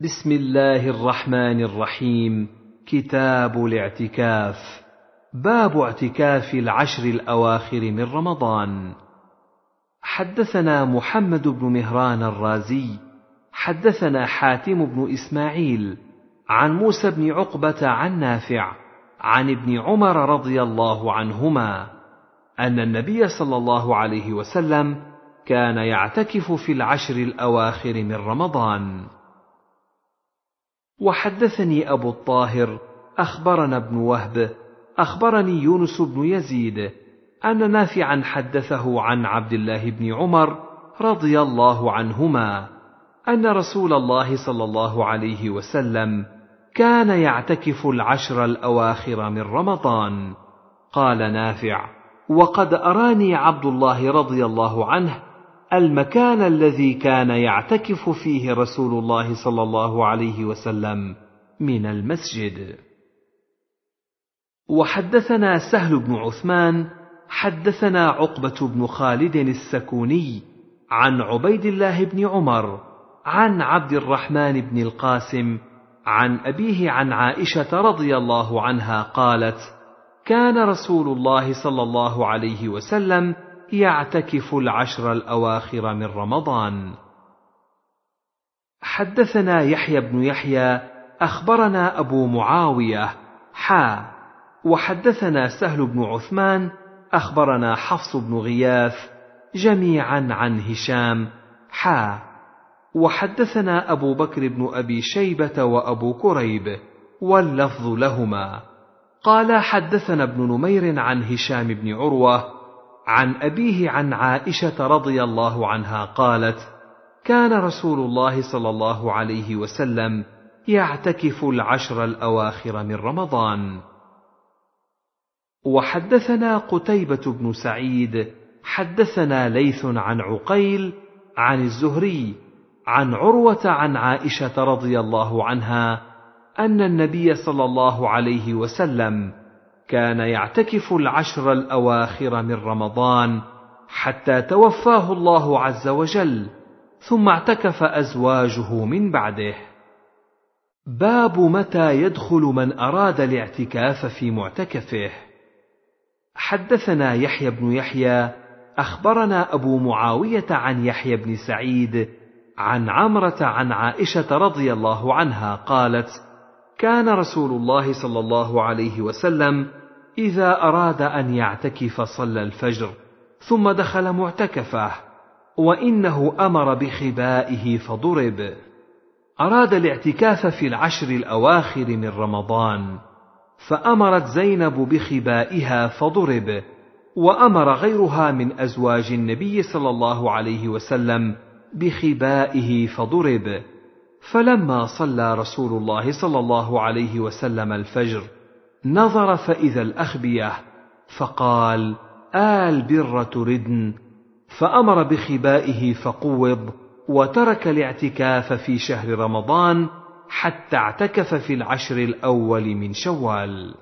بسم الله الرحمن الرحيم. كتاب الاعتكاف. باب اعتكاف العشر الأواخر من رمضان. حدثنا محمد بن مهران الرازي. حدثنا حاتم بن إسماعيل. عن موسى بن عقبة عن نافع. عن ابن عمر رضي الله عنهما. أن النبي صلى الله عليه وسلم كان يعتكف في العشر الأواخر من رمضان. وحدثني أبو الطاهر أخبرنا ابن وهب أخبرني يونس بن يزيد أن نافعا حدثه عن عبد الله بن عمر رضي الله عنهما أن رسول الله صلى الله عليه وسلم كان يعتكف العشر الأواخر من رمضان. قال نافع وقد أراني عبد الله رضي الله عنه المكان الذي كان يعتكف فيه رسول الله صلى الله عليه وسلم من المسجد. وحدثنا سهل بن عثمان حدثنا عقبة بن خالد السكوني عن عبيد الله بن عمر عن عبد الرحمن بن القاسم عن أبيه عن عائشة رضي الله عنها قالت كان رسول الله صلى الله عليه وسلم يعتكف العشر الأواخر من رمضان. حدثنا يحيى بن يحيى أخبرنا أبو معاوية حا وحدثنا سهل بن عثمان أخبرنا حفص بن غياث جميعا عن هشام حا وحدثنا أبو بكر بن أبي شيبة وأبو كريب واللفظ لهما. قال حدثنا ابن نمير عن هشام بن عروة عن أبيه عن عائشة رضي الله عنها قالت كان رسول الله صلى الله عليه وسلم يعتكف العشر الأواخر من رمضان. وحدثنا قتيبة بن سعيد حدثنا ليث عن عقيل عن الزهري عن عروة عن عائشة رضي الله عنها أن النبي صلى الله عليه وسلم كان يعتكف العشر الأواخر من رمضان حتى توفاه الله عز وجل ثم اعتكف أزواجه من بعده. باب متى يدخل من أراد الاعتكاف في معتكفه. حدثنا يحيى بن يحيى أخبرنا أبو معاوية عن يحيى بن سعيد عن عمرة عن عائشة رضي الله عنها قالت كان رسول الله صلى الله عليه وسلم إذا أراد أن يعتكف صلى الفجر ثم دخل معتكفه وإنه أمر بخبائه فضرب. أراد الاعتكاف في العشر الأواخر من رمضان فأمرت زينب بخبائها فضرب وأمر غيرها من أزواج النبي صلى الله عليه وسلم بخبائه فضرب. فلما صلى رسول الله صلى الله عليه وسلم الفجر نظر فإذا الأخبية فقال آل بر تردن. فأمر بخبائه فقوض وترك الاعتكاف في شهر رمضان حتى اعتكف في العشر الأول من شوال.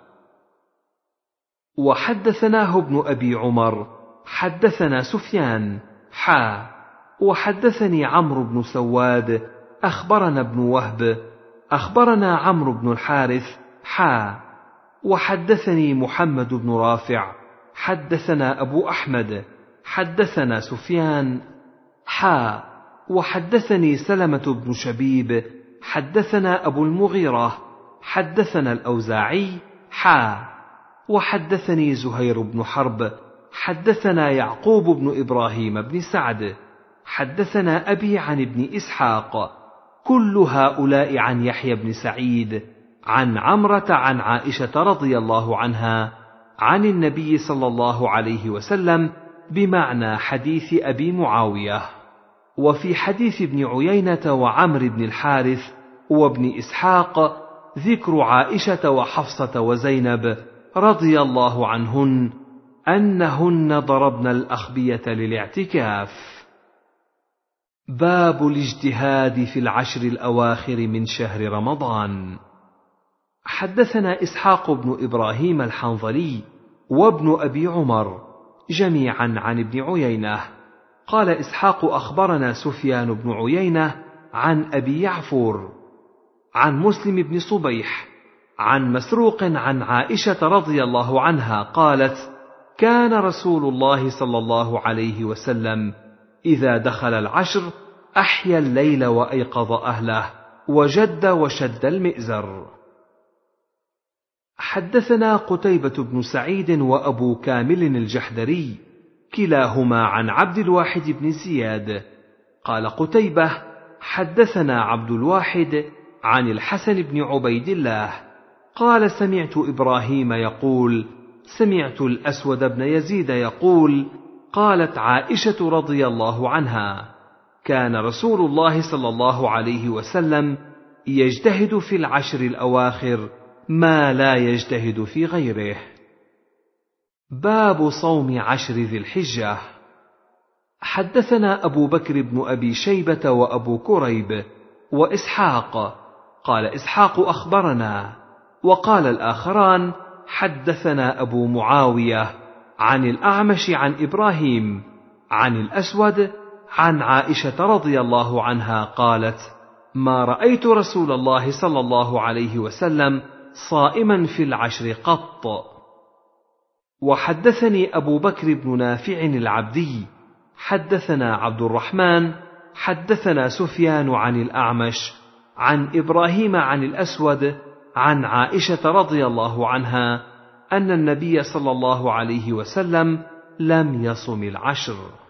وحدثناه ابن أبي عمر حدثنا سفيان حا وحدثني عمرو بن سواد أخبرنا ابن وهب أخبرنا عمرو بن الحارث حا وحدثني محمد بن رافع حدثنا أبو أحمد حدثنا سفيان حا وحدثني سلمة بن شبيب حدثنا أبو المغيرة حدثنا الأوزاعي حا وحدثني زهير بن حرب حدثنا يعقوب بن إبراهيم بن سعد حدثنا أبي عن ابن إسحاق كل هؤلاء عن يحيى بن سعيد عن عمرة عن عائشة رضي الله عنها عن النبي صلى الله عليه وسلم بمعنى حديث أبي معاوية. وفي حديث ابن عيينة وعمر بن الحارث وابن إسحاق ذكر عائشة وحفصة وزينب رضي الله عنهن أنهن ضربن الأخبية للاعتكاف. باب الاجتهاد في العشر الأواخر من شهر رمضان. حدثنا إسحاق بن إبراهيم الحنظلي وابن أبي عمر جميعا عن ابن عيينة. قال إسحاق أخبرنا سفيان بن عيينة عن أبي يعفور عن مسلم بن صبيح عن مسروق عن عائشة رضي الله عنها قالت كان رسول الله صلى الله عليه وسلم إذا دخل العشر أحيا الليل وأيقظ أهله وجد وشد المئزر. حدثنا قتيبة بن سعيد وأبو كامل الجحدري كلاهما عن عبد الواحد بن زياد. قال قتيبة حدثنا عبد الواحد عن الحسن بن عبيد الله. قال سمعت إبراهيم يقول سمعت الأسود بن يزيد يقول قالت عائشة رضي الله عنها كان رسول الله صلى الله عليه وسلم يجتهد في العشر الأواخر ما لا يجتهد في غيره. باب صوم عشر ذي الحجة. حدثنا أبو بكر بن أبي شيبة وأبو كريب وإسحاق. قال إسحاق أخبرنا وقال الآخران حدثنا أبو معاوية عن الأعمش عن إبراهيم عن الأسود عن عائشة رضي الله عنها قالت ما رأيت رسول الله صلى الله عليه وسلم صائما في العشر قط. وحدثني أبو بكر بن نافع العبدي حدثنا عبد الرحمن حدثنا سفيان عن الأعمش عن إبراهيم عن الأسود عن عائشة رضي الله عنها أن النبي صلى الله عليه وسلم لم يصم العشر.